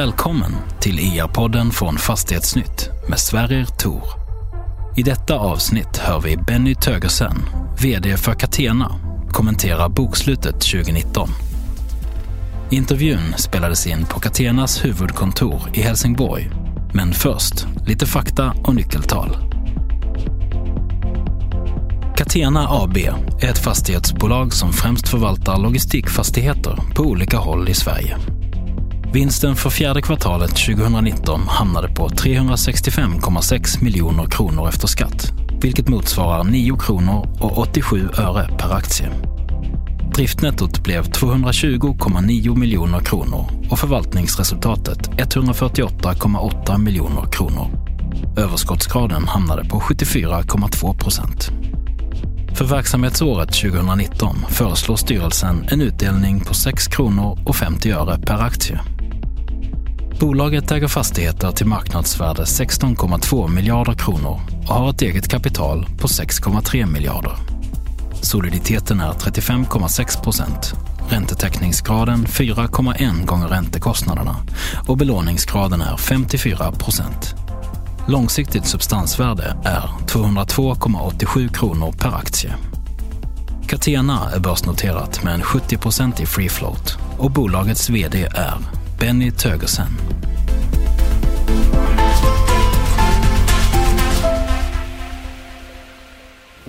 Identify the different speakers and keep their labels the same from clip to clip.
Speaker 1: Välkommen till e IR-podden från Fastighetsnytt med Sverrir Tor. I detta avsnitt hör vi Benny Tögersen, VD för Catena, kommentera bokslutet 2019. Intervjun spelades in på Catenas huvudkontor i Helsingborg. Men först, lite fakta och nyckeltal. Catena AB är ett fastighetsbolag som främst förvaltar logistikfastigheter på olika håll i Sverige. Vinsten för fjärde kvartalet 2019 hamnade på 365,6 miljoner kronor efter skatt, vilket motsvarar 9 kronor och 87 öre per aktie. Driftnettot blev 220,9 miljoner kronor och förvaltningsresultatet 148,8 miljoner kronor. Överskottsgraden hamnade på 74,2 procent. För verksamhetsåret 2019 föreslår styrelsen en utdelning på 6 kronor och 50 öre per aktie. Bolaget äger fastigheter till marknadsvärde 16,2 miljarder kronor och har ett eget kapital på 6,3 miljarder. Soliditeten är 35,6 procent, räntetäckningsgraden 4,1 gånger räntekostnaderna och belåningsgraden är 54 procent. Långsiktigt substansvärde är 202,87 kronor per aktie. Catena är börsnoterat med en 70% i free float och bolagets VD är Benny Tögersen.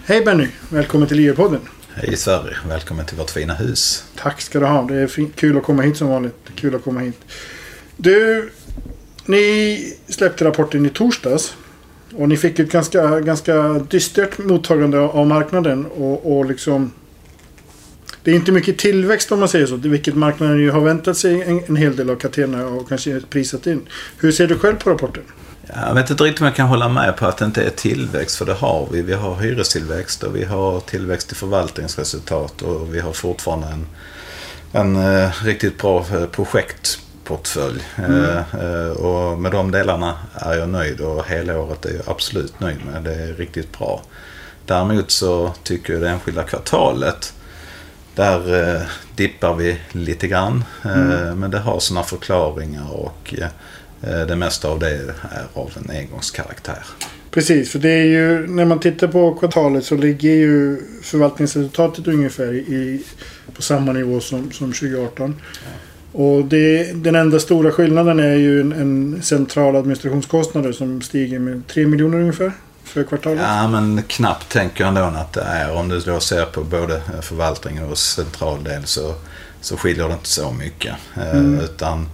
Speaker 2: Hej Benny, välkommen till IR-podden.
Speaker 3: Hej Sverige, välkommen till vårt fina hus.
Speaker 2: Tack ska du ha. Det är kul att komma hit som vanligt. Kul att komma hit. Du, ni släppte rapporten i torsdags. Och ni fick ett ganska, ganska dystert mottagande av marknaden. Och, och liksom... Det är inte mycket tillväxt om man säger så. Vilket marknaden ju har väntat sig en, en hel del av Catena och kanske prisat in. Hur ser du själv på rapporten?
Speaker 3: Jag vet inte riktigt om jag kan hålla med på att det inte är tillväxt, för det har vi. Vi har hyrestillväxt och vi har tillväxt i förvaltningsresultat och vi har fortfarande en, en uh, riktigt bra uh, projektportfölj. Mm. Uh, och med de delarna är jag nöjd och hela året är jag absolut nöjd med. Det är riktigt bra. Däremot så tycker jag det enskilda kvartalet där eh, dippar vi lite grann. Mm. Men det har sina förklaringar och Eh, det mesta av det är av en engångskaraktär.
Speaker 2: Precis, för det är ju när man tittar på kvartalet så ligger ju förvaltningsresultatet ungefär i, på samma nivå som, som 2018. Ja. Och det, den enda stora skillnaden är ju en, en central administrationskostnader som stiger med 3 miljoner ungefär för kvartalet.
Speaker 3: Ja, men knappt tänker jag ändå att det är. Om du då ser på både förvaltning och central del så, så skiljer det inte så mycket. Eh, mm. Utan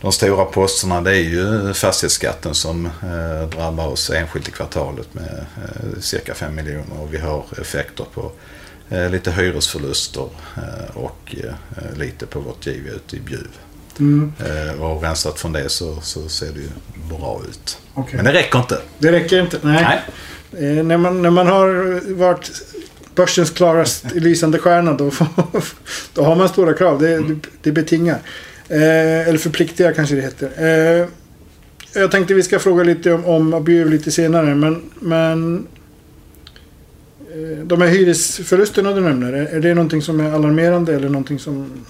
Speaker 3: de stora posterna det är ju fastighetsskatten som eh, drabbar oss enskilt i kvartalet med eh, cirka 5 miljoner och vi har effekter på eh, lite hyresförluster eh, och eh, lite på vårt giv ute i Bjuv. Mm. Eh, och rensat från det så, så ser det ju bra ut. Okay. Men det räcker inte.
Speaker 2: Det räcker inte, nej. nej. när, man, när man har varit börsens klarast lysande stjärna då, då har man stora krav. Det, det, det betingar. Eh, eller förpliktiga kanske det heter. Eh, jag tänkte vi ska fråga lite om, om Abieu lite senare. Men, men eh, de här hyresförlusterna du nämner. Är det någonting som är alarmerande eller någonting som...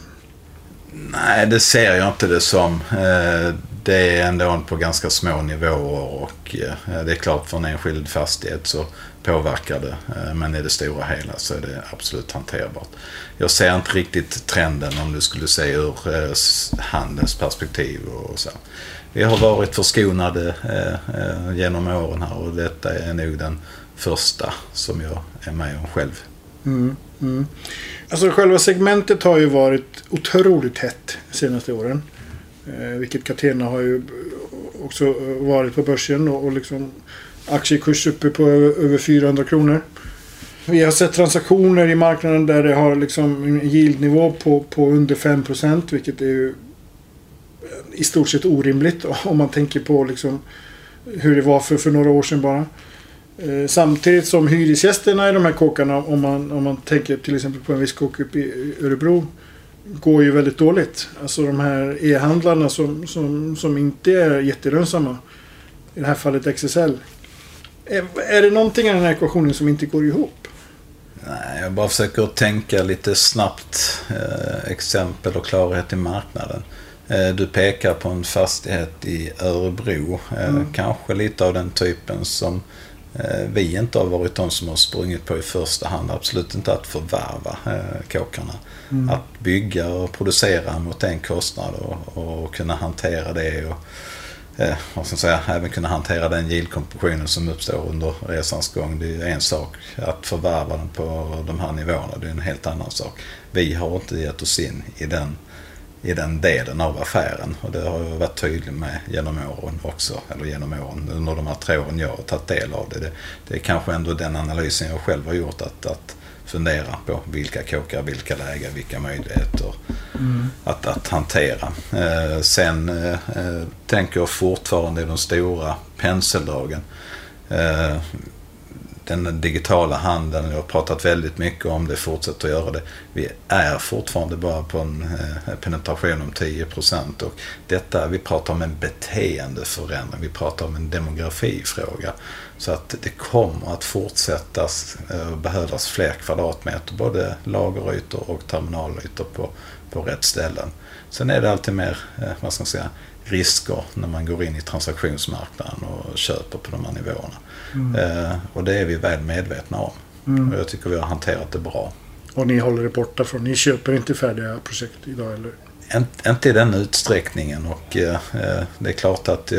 Speaker 3: Nej, det ser jag inte det som. Eh, det är ändå på ganska små nivåer och eh, det är klart för en enskild fastighet så påverkar det. Eh, men i det stora hela så är det absolut hanterbart. Jag ser inte riktigt trenden om du skulle se ur handelns perspektiv och så. Vi har varit förskonade genom åren här och detta är nog den första som jag är med om själv.
Speaker 2: Mm, mm. Alltså själva segmentet har ju varit otroligt hett de senaste åren. Eh, vilket Catena har ju också eh, varit på börsen och, och liksom aktiekurs uppe på över 400 kronor. Vi har sett transaktioner i marknaden där det har liksom en yieldnivå på, på under 5% vilket är ju eh, i stort sett orimligt om man tänker på liksom hur det var för, för några år sedan bara. Eh, samtidigt som hyresgästerna i de här kåkarna, om man, om man tänker till exempel på en viss kåk uppe i Örebro, går ju väldigt dåligt. Alltså de här e-handlarna som, som, som inte är jättelönsamma. I det här fallet XSL. Är, är det någonting i den här ekvationen som inte går ihop?
Speaker 3: Nej, jag bara försöker tänka lite snabbt. Eh, exempel och klarhet i marknaden. Eh, du pekar på en fastighet i Örebro. Eh, mm. Kanske lite av den typen som eh, vi inte har varit de som har sprungit på i första hand. Absolut inte att förvärva kåkarna. Mm. Att bygga och producera mot en kostnad och, och kunna hantera det. Och, eh, vad ska säga, även kunna hantera den yieldkompressionen som uppstår under resans gång. Det är en sak. Att förvärva den på de här nivåerna, det är en helt annan sak. Vi har inte gett oss in i den, i den delen av affären och det har jag varit tydlig med genom åren också. Eller genom åren, under de här tre åren jag har tagit del av det. Det, det är kanske ändå den analysen jag själv har gjort att, att fundera på vilka kåkar, vilka lägen, vilka möjligheter mm. att, att hantera. Eh, sen eh, eh, tänker jag fortfarande i de stora penseldragen. Eh, den digitala handeln, jag har pratat väldigt mycket om det, fortsätter att göra det. Vi är fortfarande bara på en eh, penetration om 10 procent och detta, vi pratar om en beteendeförändring, vi pratar om en demografifråga. Så att det kommer att fortsätta eh, behövas fler kvadratmeter, både lagerytor och terminalytor på, på rätt ställen. Sen är det alltid mer, eh, vad ska man säga, risker när man går in i transaktionsmarknaden och köper på de här nivåerna. Mm. Eh, och det är vi väl medvetna om. Mm. Och jag tycker vi har hanterat det bra.
Speaker 2: Och ni håller det borta från, ni köper inte färdiga projekt idag eller?
Speaker 3: Inte i den utsträckningen och eh, eh, det är klart att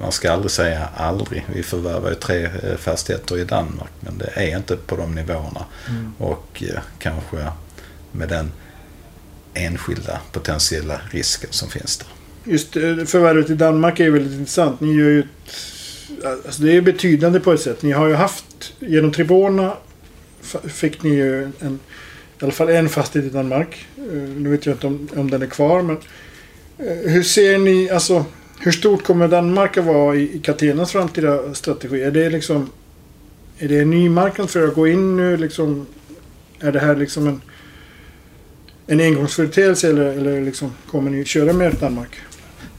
Speaker 3: man ska aldrig säga aldrig. Vi förvärvar ju tre eh, fastigheter i Danmark men det är inte på de nivåerna. Mm. Och eh, kanske med den enskilda potentiella risken som finns där.
Speaker 2: Just eh, förvärvet i Danmark är ju väldigt intressant. Ni gör ju alltså det är betydande på ett sätt. Ni har ju haft, genom Tribona fick ni ju en, i alla fall en fastighet i Danmark. Eh, nu vet jag inte om, om den är kvar men eh, hur ser ni, alltså hur stort kommer Danmark att vara i, i Catenas framtida strategi? Är det liksom är det en ny marknad för att gå in nu liksom? Är det här liksom en, en engångsföreteelse eller, eller liksom, kommer ni köra mer Danmark?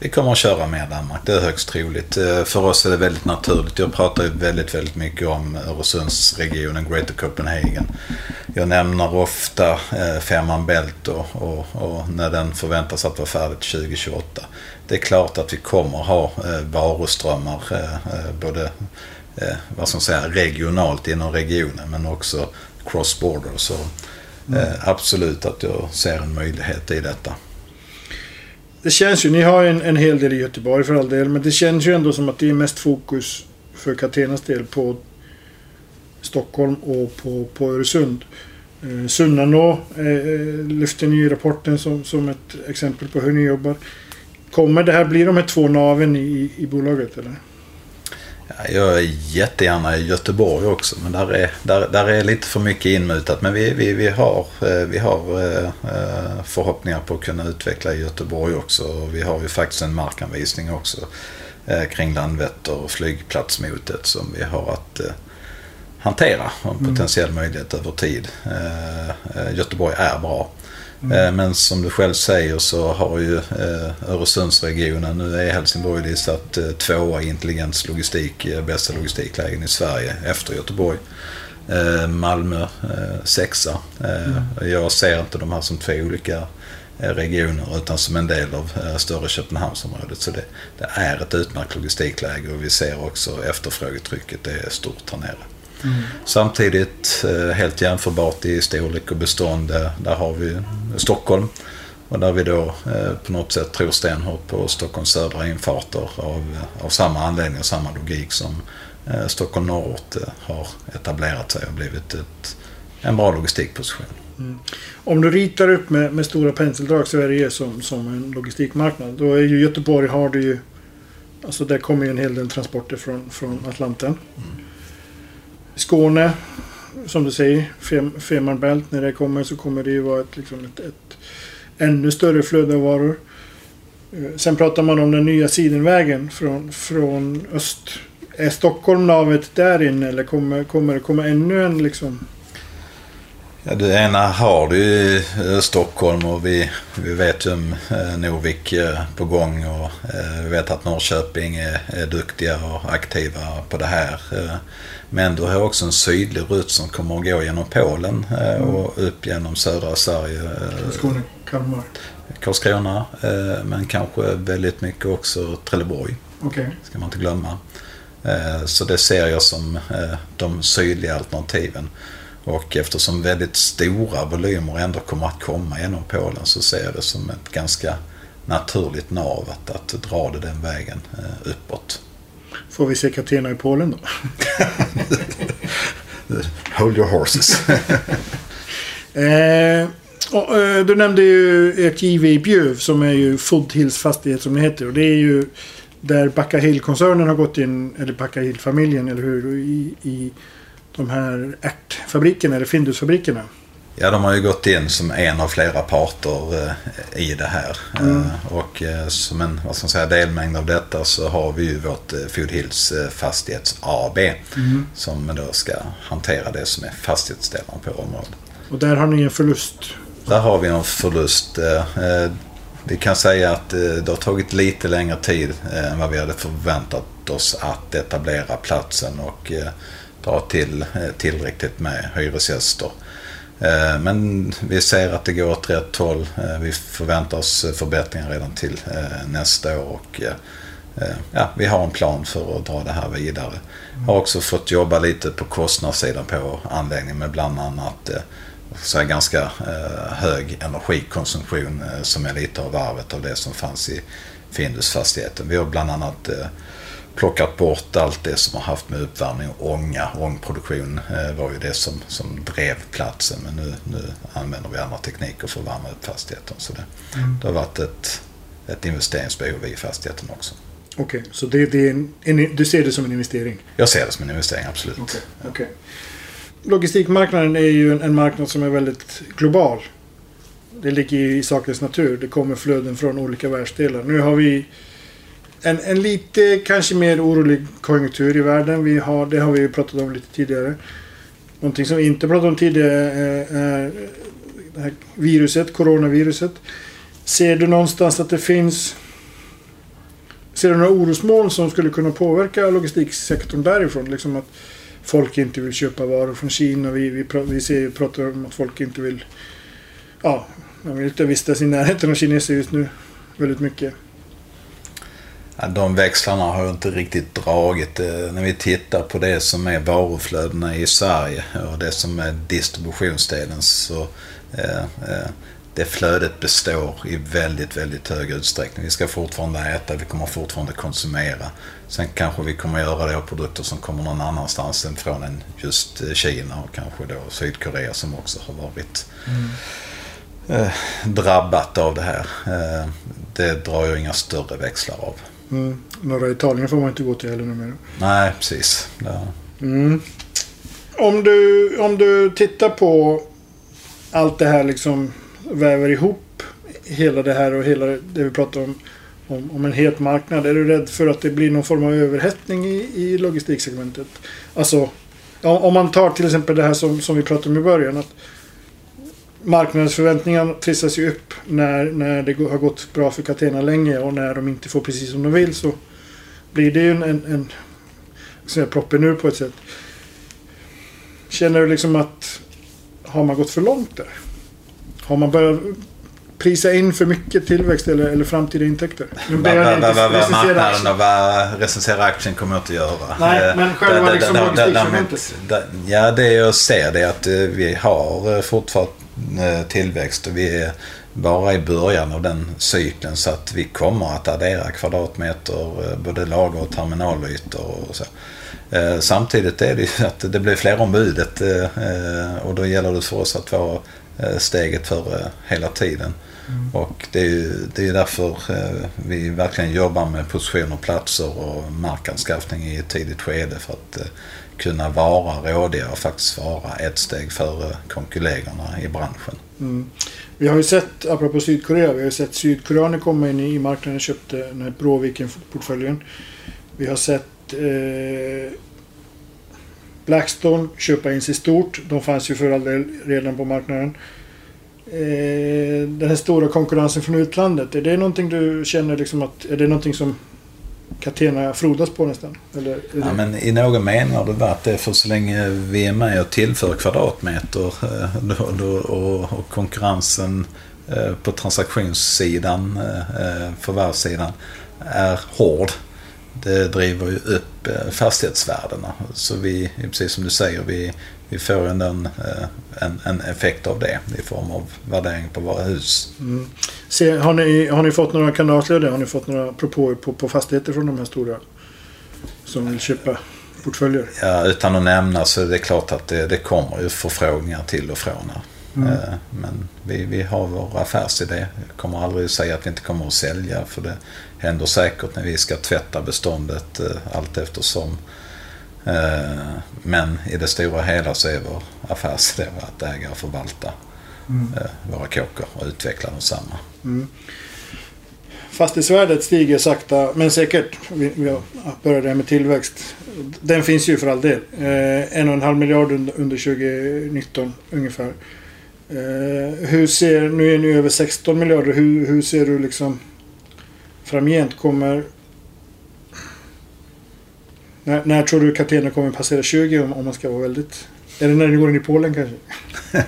Speaker 3: Vi kommer att köra mer Danmark, det är högst troligt. Eh, för oss är det väldigt naturligt. Jag pratar väldigt, väldigt mycket om Öresundsregionen, Greater Copenhagen. Jag nämner ofta eh, Femman Bält och, och, och, när den förväntas att vara färdig 2028. Det är klart att vi kommer ha eh, varuströmmar både vad man säga, regionalt inom regionen men också cross-border. Så mm. absolut att jag ser en möjlighet i detta
Speaker 2: det känns ju, ni har en, en hel del i Göteborg för all del, men det känns ju ändå som att det är mest fokus för Catenas del på Stockholm och på, på Öresund. Eh, Sunnanå eh, eh, lyfter ni i rapporten som, som ett exempel på hur ni jobbar. Kommer det här bli de här två naven i, i bolaget eller?
Speaker 3: Jag är jättegärna i Göteborg också men där är, där, där är lite för mycket inmutat. Men vi, vi, vi har, eh, vi har eh, eh, förhoppningar på att kunna utveckla i Göteborg också. Vi har ju faktiskt en markanvisning också kring Landvetter och flygplatsmotet som vi har att hantera en mm. potentiell möjlighet över tid. Göteborg är bra. Mm. Men som du själv säger så har ju eh, Öresundsregionen, nu är Helsingborg listat eh, tvåa i intelligens logistik, bästa logistiklägen i Sverige efter Göteborg. Malmö sexa. Mm. Jag ser inte de här som två olika regioner utan som en del av större Köpenhamnsområdet. Så det, det är ett utmärkt logistikläge och vi ser också efterfrågetrycket det är stort här nere. Mm. Samtidigt eh, helt jämförbart i storlek och bestånd. Där har vi Stockholm. Och där vi då eh, på något sätt tror stenhårt på Stockholms södra infarter av, av samma anledning och samma logik som eh, Stockholm norrort har etablerat sig och blivit ett, en bra logistikposition. Mm.
Speaker 2: Om du ritar upp med, med stora penseldrag Sverige som, som en logistikmarknad. Då är ju Göteborg har du ju... Alltså där kommer ju en hel del transporter från, från Atlanten. Mm. Skåne, som du säger, Fem, Bält, när det kommer så kommer det ju vara ett, liksom ett, ett ännu större flöde av varor. Eh, sen pratar man om den nya sidenvägen från, från öst. Är Stockholm navet där inne eller kommer, kommer det komma ännu en liksom
Speaker 3: Ja, det ena har du i Stockholm och vi, vi vet om eh, Novik eh, på gång och vi vet att Norrköping är, är duktiga och aktiva på det här. Men du har också en sydlig rutt som kommer att gå genom Polen eh, mm. och upp genom södra Sverige.
Speaker 2: Skåne, Kalmar.
Speaker 3: Karlskrona, eh, men kanske väldigt mycket också Trelleborg.
Speaker 2: Okej.
Speaker 3: ska man inte glömma. Eh, Så det ser jag som eh, de sydliga alternativen. Och eftersom väldigt stora volymer ändå kommer att komma genom Polen så ser jag det som ett ganska naturligt nav att, att dra det den vägen eh, uppåt.
Speaker 2: Får vi se Catena i Polen då?
Speaker 3: Hold your horses.
Speaker 2: Eh, och, eh, du nämnde ju ert JV i Bjuv som är ju Foodhills fastighet som det heter. Och det är ju där Backa Hill-koncernen har gått in, eller Backa Hill-familjen, eller hur? I, i de här ärtfabrikerna, eller Findusfabrikerna.
Speaker 3: Ja, de har ju gått in som en av flera parter eh, i det här.
Speaker 2: Mm.
Speaker 3: Eh, Och eh, som en vad ska man säga, delmängd av detta så har vi ju vårt Food Hills eh, Fastighets AB som då ska hantera det som är fastighetsdelen på området.
Speaker 2: Och där har ni en förlust.
Speaker 3: Där har vi en förlust. Vi kan säga att det har tagit lite längre tid än vad vi hade förväntat oss att etablera platsen och dra till eh, tillräckligt med hyresgäster. Eh, Men vi ser att det går åt rätt håll. Eh, Vi förväntar oss förbättringar redan till nästa år och ja, vi har en plan för att dra det här vidare. Har också fått jobba lite på kostnadssidan på anläggningen med bland annat så här ganska hög energikonsumtion som är lite av arvet av det som fanns i Findusfastigheten. Vi har bland annat plockat bort allt det som har haft med uppvärmning och ånga. Ångproduktion eh, var ju det som, som drev platsen men nu, nu använder vi andra tekniker för att värma upp fastigheten. Så det, det har varit ett, ett investeringsbehov i fastigheten också.
Speaker 2: Okej, så det, det är en, en, du ser det som en investering?
Speaker 3: Jag ser det som en investering, absolut.
Speaker 2: Okej. Logistikmarknaden är ju en, en marknad som är väldigt global. Det ligger i sakens natur. Det kommer flöden från olika världsdelar. Nu har vi en, en lite kanske mer orolig konjunktur i världen. Vi har, det har vi ju pratat om lite tidigare. Någonting som vi inte pratat om tidigare är, är det här viruset, coronaviruset. Ser du någonstans att det finns Ser du några orosmoln som skulle kunna påverka logistiksektorn därifrån? Liksom att folk inte vill köpa varor från Kina. Vi, vi, vi ser, pratar om att folk inte vill... Ja, man vill inte vistas i närheten av kineser just nu. Väldigt mycket.
Speaker 3: De växlarna har inte riktigt dragit. eh, När vi tittar på det som är varuflödena i Sverige och det som är distributionsdelen så eh, eh, det flödet består i väldigt, väldigt hög utsträckning. Vi ska fortfarande äta, vi kommer fortfarande konsumera. Sen kanske vi kommer göra det av produkter som kommer någon annanstans än från just Kina och kanske då Sydkorea som också har varit eh, drabbat av det här. Eh, det drar jag inga större växlar av.
Speaker 2: Mm. Norra Italien får man inte gå till heller numera.
Speaker 3: Nej, precis. Ja.
Speaker 2: Mm. Om, du, om du tittar på allt det här liksom väver ihop hela det här och hela det vi pratar om, om, om en het marknad. Är du rädd för att det blir någon form av överhettning i, i logistiksegmentet? Alltså, om man tar till exempel det här som, som vi pratade om i början. att Marknadens förväntningar trissas ju upp när, när det har gått bra för Catena länge och när de inte får precis som de vill så blir det ju en, en, en proppen ur på ett sätt. Känner du liksom att har man gått för långt där? Har man börjat prisa in för mycket tillväxt eller, eller framtida intäkter? Nu inte
Speaker 3: va, va, va,
Speaker 2: recensera
Speaker 3: marknaden och vad recensera aktien kommer jag inte att göra.
Speaker 2: Nej,
Speaker 3: Eh,
Speaker 2: men själva liksom
Speaker 3: där- Ja, det jag ser det är att eh, vi har eh, fortfarande tillväxt och vi är bara i början av den cykeln så att vi kommer att addera kvadratmeter, eh, både lager och terminalytor och så. Eh, Samtidigt är det ju att det blir fler om budet eh, eh, och då gäller det för oss att vara eh, steget före hela tiden. Och det är ju det är därför eh, vi verkligen jobbar med positioner, platser och markanskaffning i ett tidigt skede för att eh, kunna vara rådiga och faktiskt vara ett steg före konkurrenterna i branschen.
Speaker 2: Mm. Vi har ju sett, apropå Sydkorea, vi har ju sett sydkoreaner komma in i marknaden och köpte den här Bråviken-portföljen. Vi har sett eh, Blackstone köpa in sig stort. De fanns ju för all del redan på marknaden. Eh, den här stora konkurrensen från utlandet, är det någonting du känner liksom att... Är det någonting som Catena frodas på nästan? Eller.
Speaker 3: Ja, men I någon mening har det varit det för så länge vi är med och tillför kvadratmeter eh, då, då, och, och konkurrensen eh, på transaktionssidan, eh, förvärvssidan, är hård. Det driver ju upp fastighetsvärdena. Så vi, precis som du säger, vi, vi får ändå en, en, en effekt av det i form av värdering på våra hus.
Speaker 2: Mm. Se, har, ni, har ni fått några kanaler Har ni fått några propåer på, på fastigheter från de här stora som vill köpa portföljer?
Speaker 3: Ja, utan att nämna så är det klart att det, det kommer ju förfrågningar till och från. Här. Mm. Eh, men vi, vi har vår affärsidé. Jag kommer aldrig säga att vi inte kommer att sälja för det händer säkert när vi ska tvätta beståndet eh, allt eftersom. Eh, men i det stora hela så är vår affärsidé att äga och förvalta mm. våra kåkor och utveckla densamma. Mm.
Speaker 2: Fastighetsvärdet stiger sakta men säkert. Vi, började med tillväxt. Den finns ju för all del. Eh, en och en halv miljard under, under 2019 ungefär. Eh, hur ser, nu är ni över 16 miljarder. Hur, hur ser du liksom framgent? Kommer... När, när tror du Catena kommer passera 20 om, om man ska vara väldigt... Är det när ni går in i Polen kanske?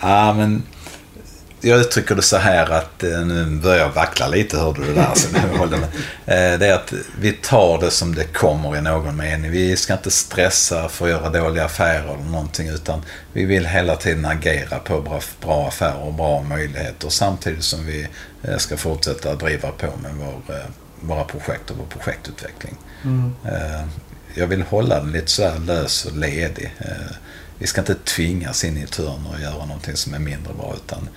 Speaker 3: ja, men jag uttrycker det så här att, eh, nu börjar jag vackla lite, hörde du det där? Så nu håller det. Eh, det är att vi tar det som det kommer i någon mening. Vi ska inte stressa för att göra dåliga affärer eller någonting utan vi vill hela tiden agera på bra, bra affärer och bra möjligheter samtidigt som vi eh, ska fortsätta driva på med vår, våra projekt och vår projektutveckling. Mm. Jag vill hålla den lite så lös och ledig. Vi ska inte tvingas in i ett hörn och göra någonting som är mindre bra utan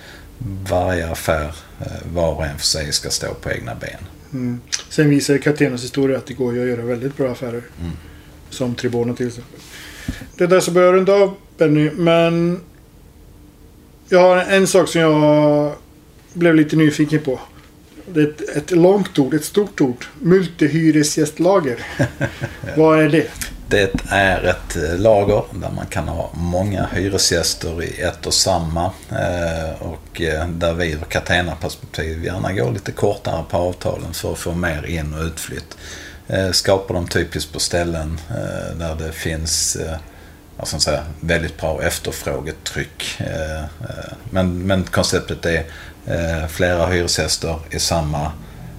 Speaker 3: varje affär, eh, var och en för sig, ska stå på egna ben.
Speaker 2: Mm. Sen visar ju Catenas historia att det går att göra väldigt bra affärer. Mm. Som Tribona till exempel. Det är där så börjar runda av Benny. Men jag har en sak som jag blev lite nyfiken på. Det är ett, ett långt ord, ett stort ord. Multihyresgästlager. Vad är det?
Speaker 3: Det är ett eh, lager där man kan ha många hyresgäster i ett och samma eh, och eh, där vi ur Catena-perspektiv gärna går lite kortare på avtalen för att få mer in och utflytt. Skapar dem typiskt på ställen där det finns vad ska säga, väldigt bra efterfrågetryck. Men, men konceptet är flera hyresgäster i samma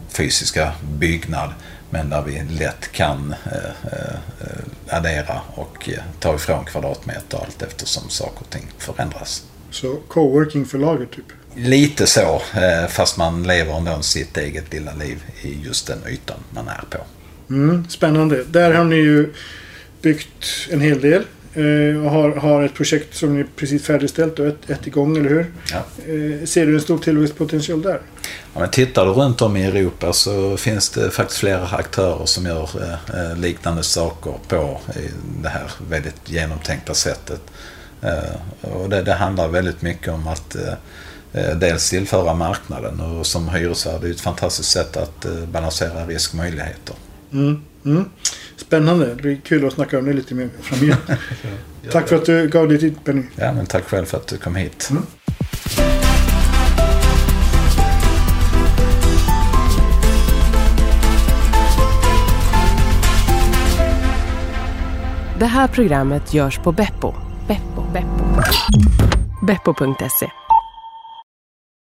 Speaker 3: fysiska byggnad men där vi lätt kan eh, eh, addera och eh, ta ifrån kvadratmeter allt eftersom saker och ting förändras.
Speaker 2: Så coworking för lager typ?
Speaker 3: Lite så, fast man lever ändå sitt eget lilla liv i just den ytan man är på.
Speaker 2: Mm, spännande. Där har ni ju byggt en hel del. Eh, och har, har ett projekt som ni precis färdigställt och ett, ett igång, eller hur? Ja. Eh, ser du en stor tillväxtpotential där?
Speaker 3: Ja, men tittar du runt om i Europa så finns det faktiskt flera aktörer som gör eh, liknande saker på det här väldigt genomtänkta sättet. och det, det, handlar väldigt mycket om att dels tillföra marknaden och som hyresvärd är det ett fantastiskt sätt att balansera riskmöjligheter.
Speaker 2: Mm, mm. Spännande. Det blir kul att snacka om det lite mer framgent. tack för att du gav dig tid Benny.
Speaker 3: Ja, men tack själv för att du kom hit. Mm.
Speaker 4: Det här programmet görs på Beppo. Beppo. Beppo. Beppo.se